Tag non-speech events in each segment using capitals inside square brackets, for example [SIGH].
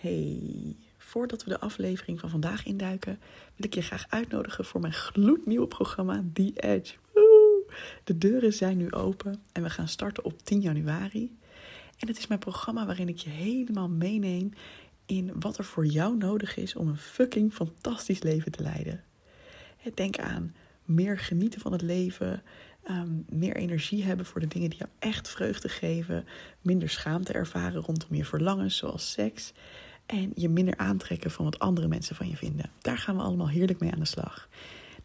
Hey, voordat we de aflevering van vandaag induiken, wil ik je graag uitnodigen voor mijn gloednieuwe programma The Edge. De deuren zijn nu open en we gaan starten op 10 januari. En het is mijn programma waarin ik je helemaal meeneem in wat er voor jou nodig is om een fucking fantastisch leven te leiden. Denk aan meer genieten van het leven, ehm, meer energie hebben voor de dingen die jou echt vreugde geven, minder schaamte ervaren rondom je verlangens, zoals seks, en je minder aantrekken van wat andere mensen van je vinden. Daar gaan we allemaal heerlijk mee aan de slag.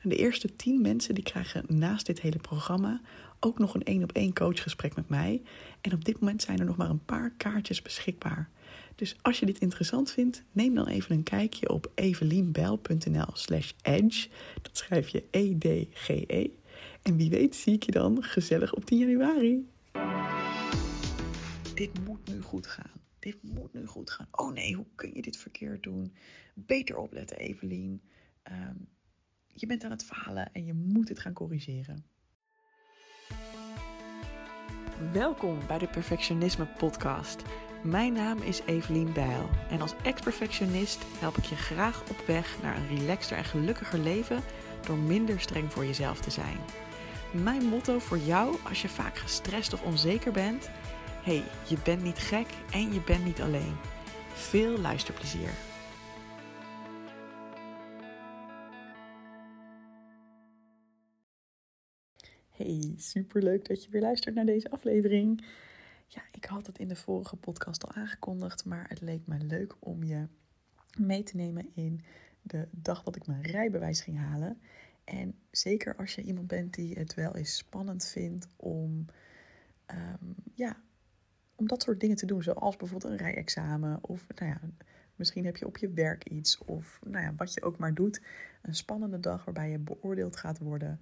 De eerste tien mensen die krijgen naast dit hele programma ook nog een één op één coachgesprek met mij. En op dit moment zijn er nog maar een paar kaartjes beschikbaar. Dus als je dit interessant vindt, neem dan even een kijkje op evelienbel.nl slash edge. Dat schrijf je E-D-G-E. -E. En wie weet zie ik je dan gezellig op 10 januari. Dit moet nu goed gaan. Dit moet nu goed gaan. Oh nee, hoe kun je dit verkeerd doen? Beter opletten, Evelien. Um, je bent aan het falen en je moet het gaan corrigeren. Welkom bij de Perfectionisme Podcast. Mijn naam is Evelien Bijl en als ex-perfectionist help ik je graag op weg naar een relaxter en gelukkiger leven door minder streng voor jezelf te zijn. Mijn motto voor jou als je vaak gestrest of onzeker bent: hey, je bent niet gek en je bent niet alleen. Veel luisterplezier. Hey, superleuk dat je weer luistert naar deze aflevering. Ja, ik had het in de vorige podcast al aangekondigd, maar het leek me leuk om je mee te nemen in de dag dat ik mijn rijbewijs ging halen. En zeker als je iemand bent die het wel eens spannend vindt om, um, ja, om dat soort dingen te doen, zoals bijvoorbeeld een rijexamen of nou ja, misschien heb je op je werk iets of nou ja, wat je ook maar doet, een spannende dag waarbij je beoordeeld gaat worden.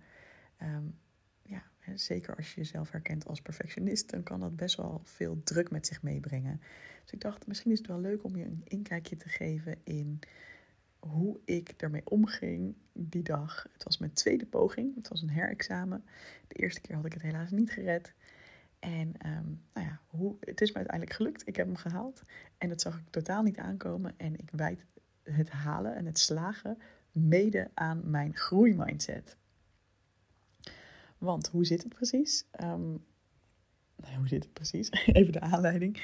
Um, ja, zeker als je jezelf herkent als perfectionist, dan kan dat best wel veel druk met zich meebrengen. Dus ik dacht, misschien is het wel leuk om je een inkijkje te geven in hoe ik daarmee omging die dag. Het was mijn tweede poging, het was een herexamen. De eerste keer had ik het helaas niet gered. En um, nou ja, hoe, het is me uiteindelijk gelukt. Ik heb hem gehaald. En dat zag ik totaal niet aankomen. En ik wijd het halen en het slagen mede aan mijn groeimindset. Want hoe zit het precies? Um, nou, hoe zit het precies? [LAUGHS] Even de aanleiding.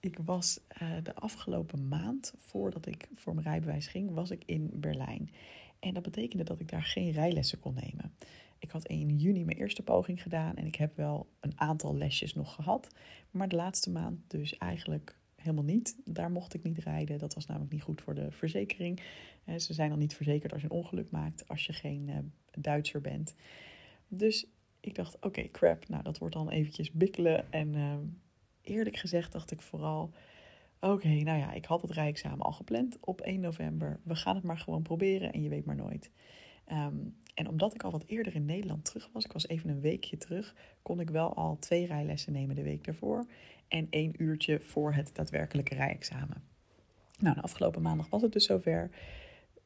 Ik was uh, de afgelopen maand, voordat ik voor mijn rijbewijs ging, was ik in Berlijn. En dat betekende dat ik daar geen rijlessen kon nemen. Ik had in juni mijn eerste poging gedaan en ik heb wel een aantal lesjes nog gehad. Maar de laatste maand dus eigenlijk helemaal niet. Daar mocht ik niet rijden. Dat was namelijk niet goed voor de verzekering. Ze zijn dan niet verzekerd als je een ongeluk maakt als je geen uh, Duitser bent. Dus ik dacht, oké, crap. Nou, dat wordt dan eventjes bikkelen. En uh, eerlijk gezegd dacht ik vooral... Oké, nou ja, ik had het rijexamen al gepland op 1 november. We gaan het maar gewoon proberen en je weet maar nooit. Um, en omdat ik al wat eerder in Nederland terug was, ik was even een weekje terug, kon ik wel al twee rijlessen nemen de week daarvoor. En één uurtje voor het daadwerkelijke rijexamen. Nou, de afgelopen maandag was het dus zover.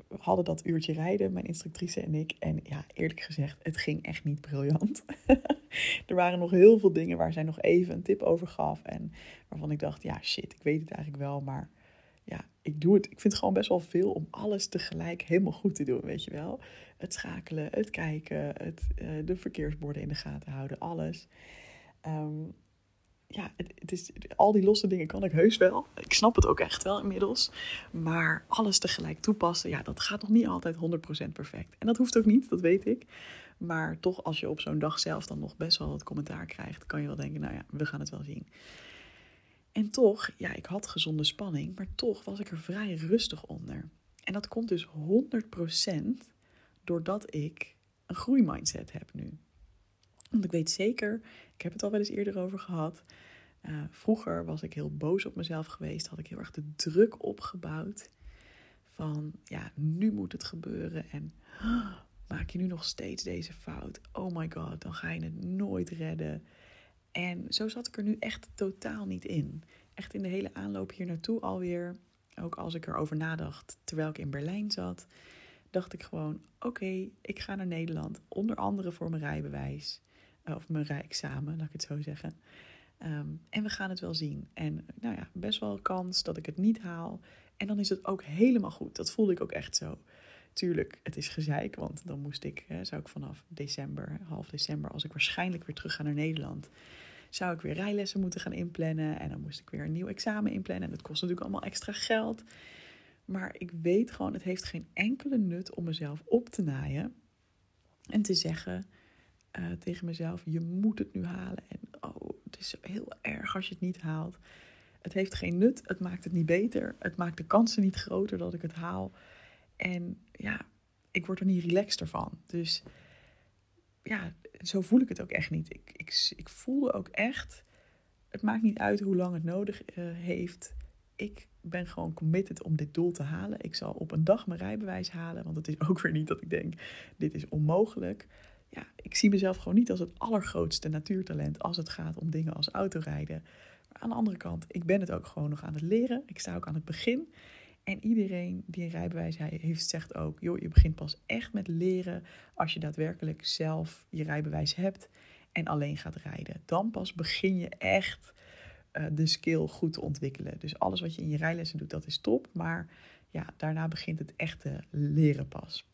We hadden dat uurtje rijden, mijn instructrice en ik. En ja, eerlijk gezegd, het ging echt niet briljant. [LAUGHS] er waren nog heel veel dingen waar zij nog even een tip over gaf. En waarvan ik dacht, ja shit, ik weet het eigenlijk wel, maar ja, ik doe het. Ik vind het gewoon best wel veel om alles tegelijk helemaal goed te doen, weet je wel. Het schakelen, het kijken, het, uh, de verkeersborden in de gaten houden, alles. Um, ja, het, is, al die losse dingen kan ik heus wel. Ik snap het ook echt wel inmiddels. Maar alles tegelijk toepassen, ja, dat gaat nog niet altijd 100% perfect. En dat hoeft ook niet, dat weet ik. Maar toch, als je op zo'n dag zelf dan nog best wel wat commentaar krijgt, kan je wel denken, nou ja, we gaan het wel zien. En toch, ja, ik had gezonde spanning, maar toch was ik er vrij rustig onder. En dat komt dus 100% doordat ik een groeimindset heb nu. Want ik weet zeker, ik heb het al wel eens eerder over gehad. Uh, vroeger was ik heel boos op mezelf geweest, had ik heel erg de druk opgebouwd. Van ja, nu moet het gebeuren en [GASPS] maak je nu nog steeds deze fout? Oh my god, dan ga je het nooit redden. En zo zat ik er nu echt totaal niet in. Echt in de hele aanloop hier naartoe alweer, ook als ik erover nadacht terwijl ik in Berlijn zat, dacht ik gewoon: oké, ik ga naar Nederland, onder andere voor mijn rijbewijs. Of mijn rijexamen, laat ik het zo zeggen. Um, en we gaan het wel zien. En nou ja, best wel kans dat ik het niet haal. En dan is het ook helemaal goed. Dat voelde ik ook echt zo. Tuurlijk, het is gezeik, want dan moest ik, hè, zou ik vanaf december, half december, als ik waarschijnlijk weer terug ga naar Nederland, zou ik weer rijlessen moeten gaan inplannen. En dan moest ik weer een nieuw examen inplannen. En dat kost natuurlijk allemaal extra geld. Maar ik weet gewoon, het heeft geen enkele nut om mezelf op te naaien. En te zeggen uh, tegen mezelf, je moet het nu halen. En oh, het is heel erg als je het niet haalt. Het heeft geen nut, het maakt het niet beter. Het maakt de kansen niet groter dat ik het haal. En ja, ik word er niet relaxed van. Dus ja, zo voel ik het ook echt niet. Ik, ik, ik voelde ook echt, het maakt niet uit hoe lang het nodig uh, heeft. Ik ben gewoon committed om dit doel te halen. Ik zal op een dag mijn rijbewijs halen, want het is [LAUGHS] ook weer niet dat ik denk, dit is onmogelijk. Ja, ik zie mezelf gewoon niet als het allergrootste natuurtalent als het gaat om dingen als autorijden. Maar aan de andere kant, ik ben het ook gewoon nog aan het leren. Ik sta ook aan het begin. En iedereen die een rijbewijs heeft, zegt ook: joh, je begint pas echt met leren als je daadwerkelijk zelf je rijbewijs hebt en alleen gaat rijden. Dan pas begin je echt uh, de skill goed te ontwikkelen. Dus alles wat je in je rijlessen doet, dat is top. Maar ja, daarna begint het echte leren pas.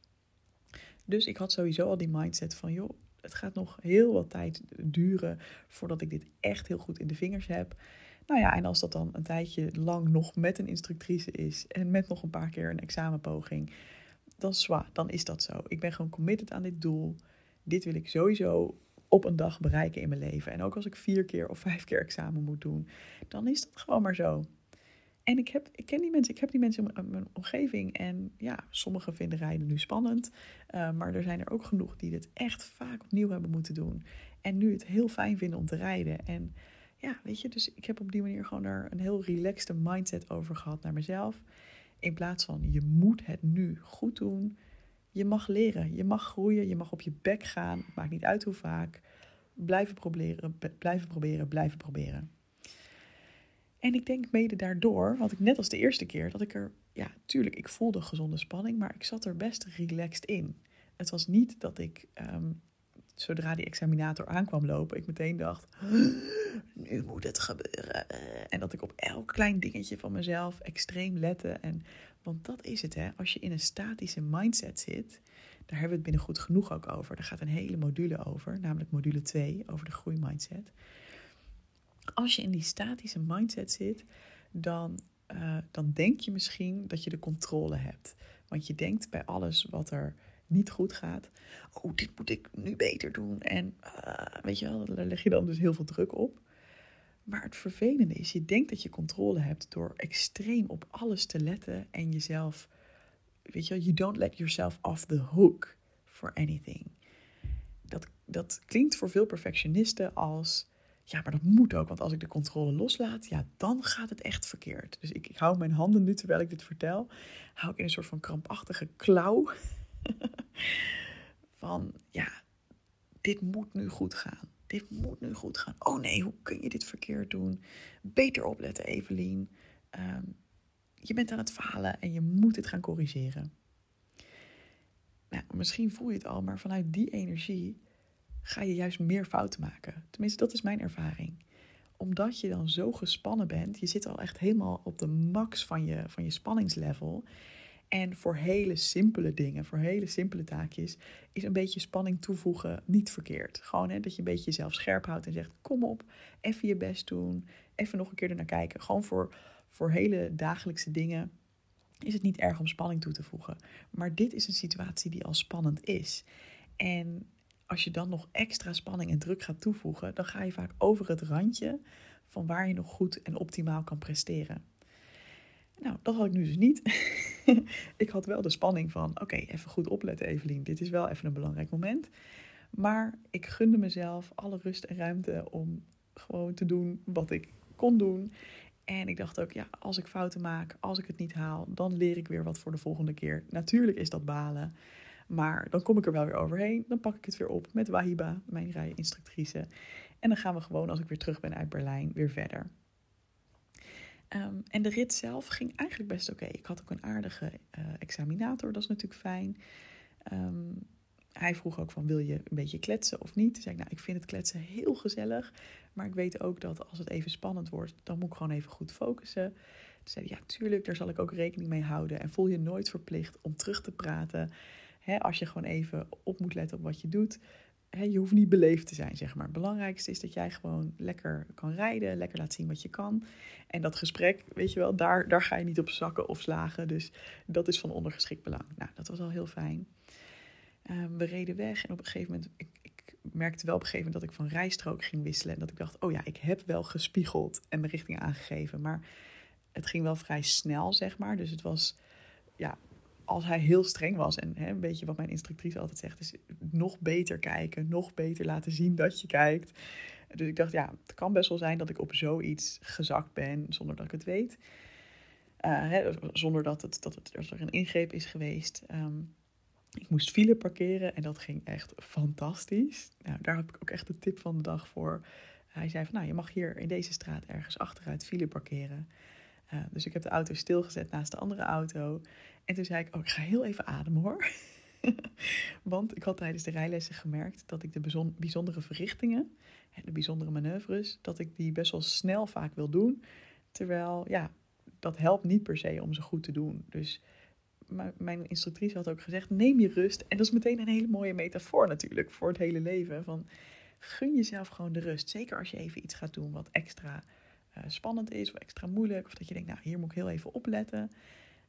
Dus ik had sowieso al die mindset van: joh, het gaat nog heel wat tijd duren voordat ik dit echt heel goed in de vingers heb. Nou ja, en als dat dan een tijdje lang nog met een instructrice is en met nog een paar keer een examenpoging, dan zwaar, dan is dat zo. Ik ben gewoon committed aan dit doel. Dit wil ik sowieso op een dag bereiken in mijn leven. En ook als ik vier keer of vijf keer examen moet doen, dan is dat gewoon maar zo. En ik, heb, ik ken die mensen, ik heb die mensen in mijn omgeving. En ja, sommigen vinden rijden nu spannend. Uh, maar er zijn er ook genoeg die dit echt vaak opnieuw hebben moeten doen. En nu het heel fijn vinden om te rijden. En ja, weet je, dus ik heb op die manier gewoon er een heel relaxte mindset over gehad naar mezelf. In plaats van je moet het nu goed doen. Je mag leren, je mag groeien, je mag op je bek gaan. Maakt niet uit hoe vaak. Blijven proberen, blijven proberen, blijven proberen. En ik denk mede daardoor, had ik net als de eerste keer, dat ik er, ja, tuurlijk, ik voelde gezonde spanning, maar ik zat er best relaxed in. Het was niet dat ik ehm, zodra die examinator aankwam lopen, ik meteen dacht: nu moet het gebeuren. En dat ik op elk klein dingetje van mezelf extreem lette. En, want dat is het, hè? Als je in een statische mindset zit, daar hebben we het binnen goed genoeg ook over. Daar gaat een hele module over, namelijk module 2 over de groeimindset. Als je in die statische mindset zit, dan, uh, dan denk je misschien dat je de controle hebt. Want je denkt bij alles wat er niet goed gaat. Oh, dit moet ik nu beter doen. En uh, weet je wel, daar leg je dan dus heel veel druk op. Maar het vervelende is, je denkt dat je controle hebt door extreem op alles te letten en jezelf, weet je wel, you don't let yourself off the hook for anything. Dat, dat klinkt voor veel perfectionisten als, ja, maar dat moet ook, want als ik de controle loslaat, ja, dan gaat het echt verkeerd. Dus ik, ik hou mijn handen nu, terwijl ik dit vertel, hou ik in een soort van krampachtige klauw [LAUGHS] van ja, dit moet nu goed gaan. Dit moet nu goed gaan. Oh nee, hoe kun je dit verkeerd doen? Beter opletten, Evelien. Ehm, je bent aan het falen en je moet het gaan corrigeren. Nou, misschien voel je het al, maar vanuit die energie ga je juist meer fouten maken. Tenminste, dat is mijn ervaring. Omdat je dan zo gespannen bent, je zit al echt helemaal op de max van je, van je spanningslevel. En voor hele simpele dingen, voor hele simpele taakjes, is een beetje spanning toevoegen niet verkeerd. Gewoon hè, dat je een beetje jezelf scherp houdt en zegt: kom op, even je best doen, even nog een keer ernaar kijken. Gewoon voor, voor hele dagelijkse dingen is het niet erg om spanning toe te voegen. Maar dit is een situatie die al spannend is. En als je dan nog extra spanning en druk gaat toevoegen, dan ga je vaak over het randje van waar je nog goed en optimaal kan presteren. Nou, dat had ik nu dus niet. [LAUGHS] [LAUGHS] ik had wel de spanning van: oké, even goed opletten, Evelien. Dit is wel even een belangrijk moment. Maar ik gunde mezelf alle rust en ruimte om gewoon te doen wat ik kon doen. En ik dacht ook, ja, als ik fouten maak, als ik het niet haal, dan leer ik weer wat voor de volgende keer. Natuurlijk is dat balen. Maar dan kom ik er wel weer overheen. Dan pak ik het weer op met Wahiba, mijn rijinstructrice. En dan gaan we gewoon, als ik weer terug ben uit Berlijn, weer verder. Ehm, en de rit zelf ging eigenlijk best oké. Ik had ook een aardige uh, examinator, dat is natuurlijk fijn. Ehm, hij vroeg ook van, wil je een beetje kletsen of niet? Toen zei ik, nou, ik vind het kletsen heel gezellig. Maar ik weet ook dat als het even spannend wordt, dan moet ik gewoon even goed focussen. Toen zei ja, tuurlijk, daar zal ik ook rekening mee houden. En voel je nooit verplicht om terug te praten. Als je gewoon even op moet letten op wat je doet. Je hoeft niet beleefd te zijn, zeg maar. Het belangrijkste is dat jij gewoon lekker kan rijden, lekker laat zien wat je kan. En dat gesprek, weet je wel, daar, daar ga je niet op zakken of slagen. Dus dat is van ondergeschikt belang. Nou, dat was al heel fijn. Ehm, we reden weg en op een gegeven moment, ik, ik merkte wel op een gegeven moment dat ik van rijstrook ging wisselen. En dat ik dacht, oh ja, ik heb wel gespiegeld en mijn richting aangegeven. Maar het ging wel vrij snel, zeg maar. Dus het was, ja, als hij heel streng was. En hè, een beetje wat mijn instructrice altijd zegt, is nog beter kijken, nog beter laten zien dat je kijkt. Dus ik dacht, ja, het kan best wel zijn dat ik op zoiets gezakt ben zonder dat ik het weet. Uh, hè, zonder dat, het, dat, er een ingreep is geweest. Um, ik moest file parkeren en dat ging echt fantastisch. Nou, daar heb ik ook echt de tip van de dag voor. Hij zei van, nou, je mag hier in deze straat ergens achteruit file parkeren. Uh, dus ik heb de auto stilgezet naast de andere auto. En toen zei ik, oh, ik ga heel even ademen hoor. [LAUGHS] Want ik had tijdens de rijlessen gemerkt dat ik de bijzondere verrichtingen, de bijzondere manoeuvres, dat ik die best wel snel vaak wil doen. Terwijl, ja, dat helpt niet per se om ze goed te doen. Dus mijn instructrice had ook gezegd: neem je rust. En dat is meteen een hele mooie metafoor natuurlijk voor het hele leven. Van gun jezelf gewoon de rust. Zeker als je even iets gaat doen wat extra uh, spannend is of extra moeilijk. Of dat je denkt, nou hier moet ik heel even opletten.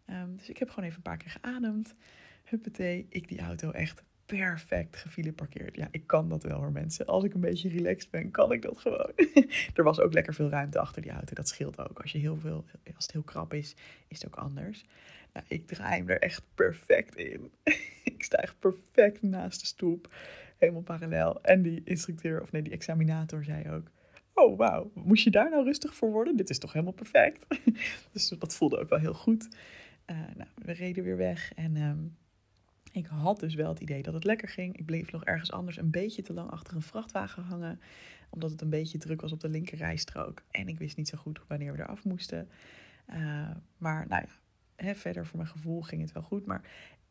Um, dus ik heb gewoon even een paar keer geademd. Huppatee, ik die auto echt perfect gefile parkeerd. Ja, ik kan dat wel hoor mensen. Als ik een beetje relaxed ben, kan ik dat gewoon. [LAUGHS] er was ook lekker veel ruimte achter die auto. Dat scheelt ook. Als, je heel veel, als het heel krap is, is het ook anders. Nou, ik draai hem er echt perfect in. [LAUGHS] ik sta echt perfect naast de stoep. Helemaal parallel. En die instructeur, of nee, die examinator zei ook... Oh, wauw. Moest je daar nou rustig voor worden? Dit is toch helemaal perfect? [LAUGHS] dus dat voelde ook wel heel goed. Uh, nou, we reden weer weg en... Um, ik had dus wel het idee dat het lekker ging. Ik bleef nog ergens anders een beetje te lang achter een vrachtwagen hangen. Omdat het een beetje druk was op de linker rijstrook. En ik wist niet zo goed wanneer we eraf moesten. Uh, maar nou ja, hè, verder voor mijn gevoel ging het wel goed. Maar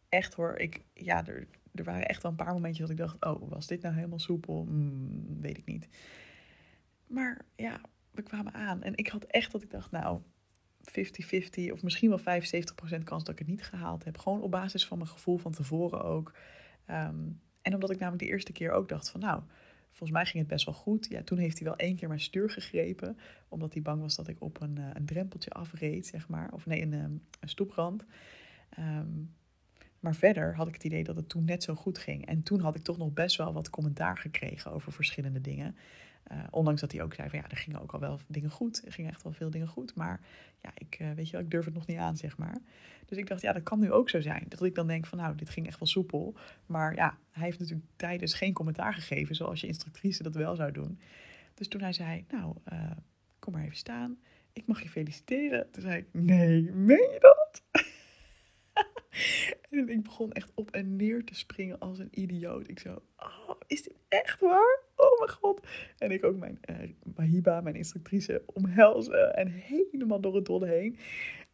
echt hoor, ik, ja, er, er waren echt wel een paar momentjes dat ik dacht: oh, was dit nou helemaal soepel? Hmm, weet ik niet. Maar ja, we kwamen aan. En ik had echt dat ik dacht: nou, 50-50 of misschien wel 75% kans dat ik het niet gehaald heb. Gewoon op basis van mijn gevoel van tevoren ook. Um, en omdat ik namelijk de eerste keer ook dacht van nou, volgens mij ging het best wel goed. Ja, toen heeft hij wel één keer mijn stuur gegrepen. Omdat hij bang was dat ik op een, uh, een drempeltje afreed, zeg maar. Of nee, een, um, een stoeprand. Um, maar verder had ik het idee dat het toen net zo goed ging. En toen had ik toch nog best wel wat commentaar gekregen over verschillende dingen. Uh, ondanks dat hij ook zei van ja, er gingen ook al wel dingen goed. Er gingen echt wel veel dingen goed. Maar ja, ik, uh, weet je wel, ik durf het nog niet aan, zeg maar. Dus ik dacht, ja, dat kan nu ook zo zijn. Dat ik dan denk van nou, dit ging echt wel soepel. Maar ja, hij heeft natuurlijk tijdens geen commentaar gegeven, zoals je instructrice dat wel zou doen. Dus toen hij zei, nou, uh, kom maar even staan. Ik mag je feliciteren. Toen zei ik, nee, meen je dat? En ik begon echt op en neer te springen als een idioot. Ik zo, oh, is dit echt waar? Oh mijn god. En ik ook mijn uh, Mahiba, mijn instructrice, omhelzen en helemaal door het dolle heen.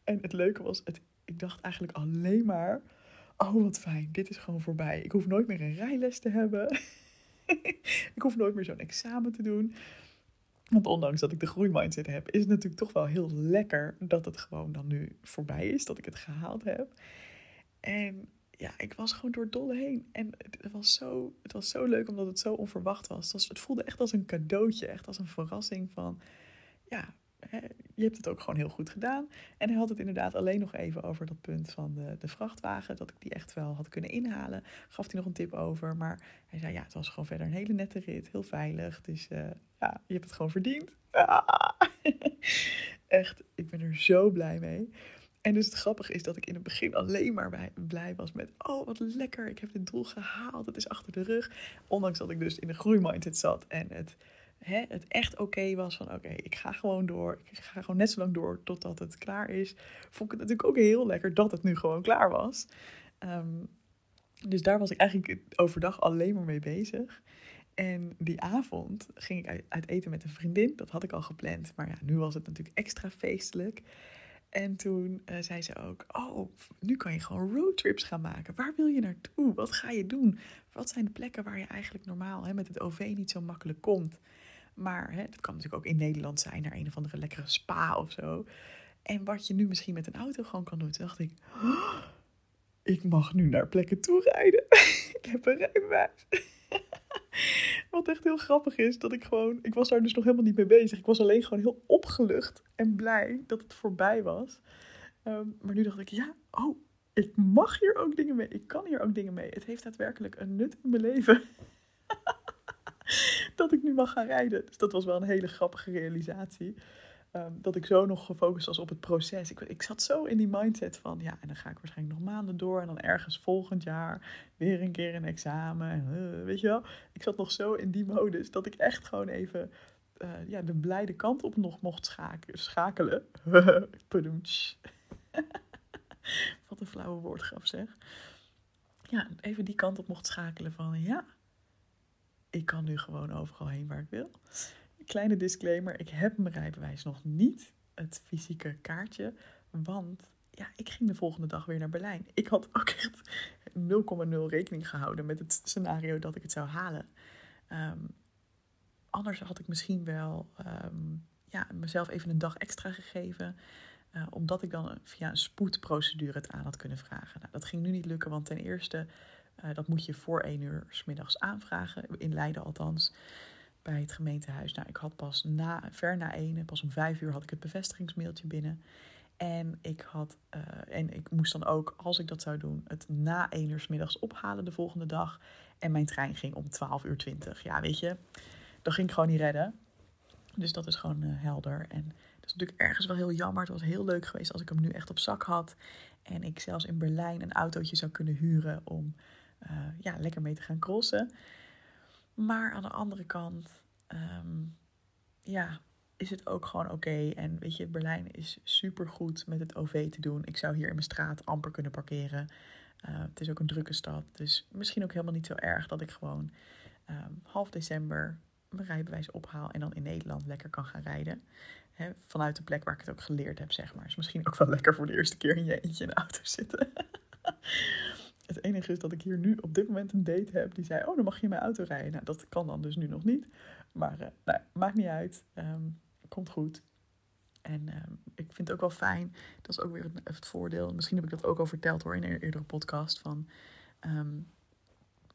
En het leuke was, het, ik dacht eigenlijk alleen maar, oh wat fijn, dit is gewoon voorbij. Ik hoef nooit meer een rijles te hebben. [LAUGHS] ik hoef nooit meer zo'n examen te doen. Want ondanks dat ik de groeimindset heb, is het natuurlijk toch wel heel lekker dat het gewoon dan nu voorbij is, dat ik het gehaald heb. En ja, ik was gewoon door dolle heen. En het was, zo, het was zo leuk omdat het zo onverwacht was. Het, het voelde echt als een cadeautje, echt als een verrassing van, ja, je hebt het ook gewoon heel goed gedaan. En hij had het inderdaad alleen nog even over dat punt van de, de vrachtwagen. Dat ik die echt wel had kunnen inhalen. Gaf hij nog een tip over. Maar hij zei, ja, het was gewoon verder een hele nette rit. Heel veilig. Dus uh, ja, je hebt het gewoon verdiend. [LAUGHS] echt, ik ben er zo blij mee. En dus het grappige is dat ik in het begin alleen maar blij was met... oh, wat lekker, ik heb dit doel gehaald, het is achter de rug. Ondanks dat ik dus in de groeimindset zat en het, hè, het echt oké was van... oké, ik ga gewoon door, ik ga gewoon net zo lang door totdat het klaar is. Vond ik het natuurlijk ook heel lekker dat het nu gewoon klaar was. Um, dus daar was ik eigenlijk overdag alleen maar mee bezig. En die avond ging ik uit eten met een vriendin. Dat had ik al gepland. Maar ja, nu was het natuurlijk extra feestelijk. En toen uh, zei ze ook: Oh, nu kan je gewoon roadtrips gaan maken. Waar wil je naartoe? Wat ga je doen? Wat zijn de plekken waar je eigenlijk normaal hè, met het OV niet zo makkelijk komt? Maar hè, dat kan natuurlijk ook in Nederland zijn, naar een of andere lekkere spa of zo. En wat je nu misschien met een auto gewoon kan doen. Toen dacht ik, "Oh, ik mag nu naar plekken toe rijden. [LAUGHS] ik heb een rijbewijs. [LAUGHS] Wat echt heel grappig is, dat ik gewoon... Ik was daar dus nog helemaal niet mee bezig. Ik was alleen gewoon heel opgelucht en blij dat het voorbij was. Ehm, maar nu dacht ik, ja, oh, ik mag hier ook dingen mee. Ik kan hier ook dingen mee. Het heeft daadwerkelijk een nut in mijn leven. [LAUGHS] dat ik nu mag gaan rijden. Dus dat was wel een hele grappige realisatie. Ehm, dat ik zo nog gefocust was op het proces. Ik, ik zat zo in die mindset van, ja, en dan ga ik waarschijnlijk nog maanden door. En dan ergens volgend jaar weer een keer een examen. En, eh, weet je wel? Ik zat nog zo in die modus dat ik echt gewoon even eh, ja, de blijde kant op nog mocht schakelen. [LAUGHS] Wat een flauwe woordgrap zeg. Ja, even die kant op mocht schakelen van, ja, ik kan nu gewoon overal heen waar ik wil kleine disclaimer, ik heb mijn rijbewijs nog niet, het fysieke kaartje, want ja, ik ging de volgende dag weer naar Berlijn. Ik had ook echt 0,0 rekening gehouden met het scenario dat ik het zou halen. Ehm, anders had ik misschien wel ehm, ja, mezelf even een dag extra gegeven. Uh, omdat ik dan via een spoedprocedure het aan had kunnen vragen. Nou, dat ging nu niet lukken, want ten eerste, uh, dat moet je voor één uur s middags aanvragen. In Leiden althans bij het gemeentehuis. Nou, ik had pas na, ver na één, pas om vijf uur had ik het bevestigingsmailtje binnen. En ik, had, uh, en ik moest dan ook, als ik dat zou doen, het na één uur middags ophalen de volgende dag. En mijn trein ging om 12 uur 20. Ja, weet je, dat ging ik gewoon niet redden. Dus dat is gewoon uh, helder. En dat is natuurlijk ergens wel heel jammer. Het was heel leuk geweest als ik hem nu echt op zak had. En ik zelfs in Berlijn een autootje zou kunnen huren om uh, ja, lekker mee te gaan crossen. Maar aan de andere kant, um, ja, is het ook gewoon oké. En weet je, Berlijn is super goed met het OV te doen. Ik zou hier in mijn straat amper kunnen parkeren. Uh, het is ook een drukke stad. Dus misschien ook helemaal niet zo erg dat ik gewoon um, half december mijn rijbewijs ophaal en dan in Nederland lekker kan gaan rijden. Vanuit de plek waar ik het ook geleerd heb, zeg maar. Is misschien ook wel lekker voor de eerste keer in je eentje in de auto zitten. [LAUGHS] Het enige is dat ik hier nu op dit moment een date heb die zei: Oh, dan mag je in mijn auto rijden. Nou, dat kan dan dus nu nog niet. Maar uh, nou, maakt niet uit. Um, komt goed. En um, ik vind het ook wel fijn. Dat is ook weer het, het, voordeel. Misschien heb ik dat ook al verteld hoor in een eerdere podcast. Van um,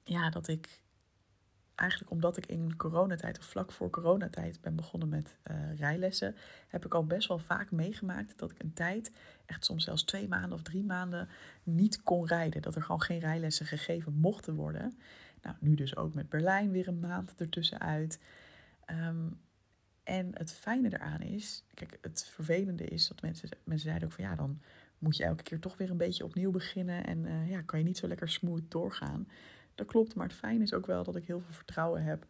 ja, dat ik eigenlijk omdat ik in coronatijd of vlak voor coronatijd ben begonnen met uh, rijlessen, heb ik al best wel vaak meegemaakt dat ik een tijd, echt soms zelfs twee maanden of drie maanden, niet kon rijden. Dat er gewoon geen rijlessen gegeven mochten worden. Nou, nu dus ook met Berlijn weer een maand ertussenuit. Um, en het fijne eraan is, kijk, het vervelende is dat mensen, mensen zeiden ook van ja, dan moet je elke keer toch weer een beetje opnieuw beginnen en uh, ja, kan je niet zo lekker smooth doorgaan. Dat klopt, maar het fijne is ook wel dat ik heel veel vertrouwen heb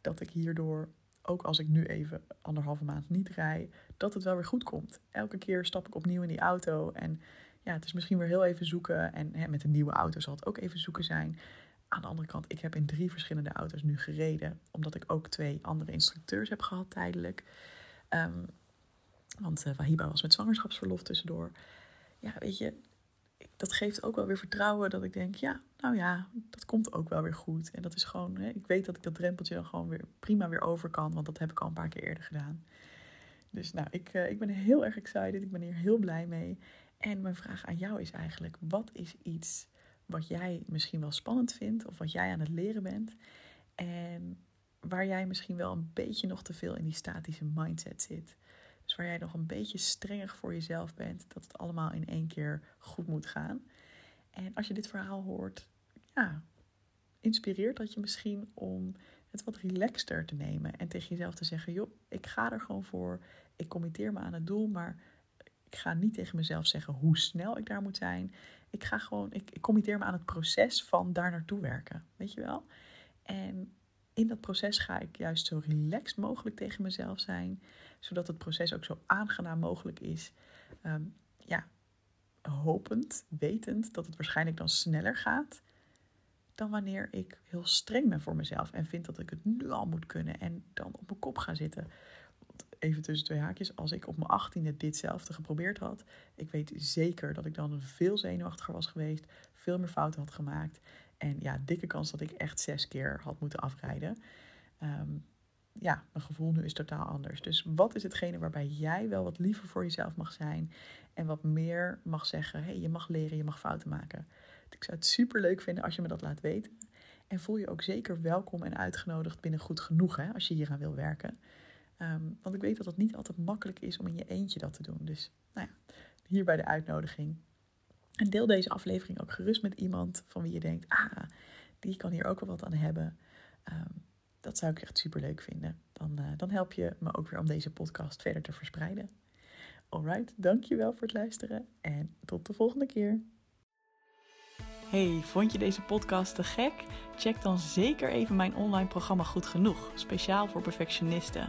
dat ik hierdoor, ook als ik nu even anderhalve maand niet rij, dat het wel weer goed komt. Elke keer stap ik opnieuw in die auto en ja, het is misschien weer heel even zoeken. En hè, met een nieuwe auto zal het ook even zoeken zijn. Aan de andere kant, ik heb in drie verschillende auto's nu gereden, omdat ik ook twee andere instructeurs heb gehad tijdelijk. Um, want uh, Wahiba was met zwangerschapsverlof tussendoor. Ja, weet je, dat geeft ook wel weer vertrouwen dat ik denk, ja, nou ja, dat komt ook wel weer goed. En dat is gewoon, hè, ik weet dat ik dat drempeltje dan gewoon weer prima weer over kan, want dat heb ik al een paar keer eerder gedaan. Dus nou, ik, uh, ik ben heel erg excited, ik ben hier heel blij mee. En mijn vraag aan jou is eigenlijk, wat is iets wat jij misschien wel spannend vindt of wat jij aan het leren bent en waar jij misschien wel een beetje nog te veel in die statische mindset zit? Dus waar jij nog een beetje strenger voor jezelf bent, dat het allemaal in één keer goed moet gaan. En als je dit verhaal hoort, ja, inspireert dat je misschien om het wat relaxter te nemen en tegen jezelf te zeggen: joh, ik ga er gewoon voor, ik committeer me aan het doel, maar ik ga niet tegen mezelf zeggen hoe snel ik daar moet zijn. Ik ga gewoon, ik, ik committeer me aan het proces van daar naartoe werken, weet je wel? En in dat proces ga ik juist zo relaxed mogelijk tegen mezelf zijn, zodat het proces ook zo aangenaam mogelijk is. Um, ja, hopend, wetend dat het waarschijnlijk dan sneller gaat dan wanneer ik heel streng ben voor mezelf en vind dat ik het nu al moet kunnen en dan op mijn kop ga zitten. Even tussen twee haakjes, als ik op mijn achttiende ditzelfde geprobeerd had, ik weet zeker dat ik dan veel zenuwachtiger was geweest, veel meer fouten had gemaakt en ja, dikke kans dat ik echt zes keer had moeten afrijden. Um, ja, mijn gevoel nu is totaal anders. Dus wat is hetgene waarbij jij wel wat liever voor jezelf mag zijn en wat meer mag zeggen: hey, je mag leren, je mag fouten maken. Ik zou het super leuk vinden als je me dat laat weten. En voel je ook zeker welkom en uitgenodigd binnen goed genoeg hè, als je hier aan wil werken. Ehm, want ik weet dat het niet altijd makkelijk is om in je eentje dat te doen. Dus nou ja, hierbij de uitnodiging. En deel deze aflevering ook gerust met iemand van wie je denkt, ah, die kan hier ook wel wat aan hebben. Ehm, dat zou ik echt super leuk vinden. Dan, uh, dan help je me ook weer om deze podcast verder te verspreiden. Alright, dankjewel voor het luisteren en tot de volgende keer. Hey, vond je deze podcast te gek? Check dan zeker even mijn online programma Goed Genoeg, speciaal voor perfectionisten.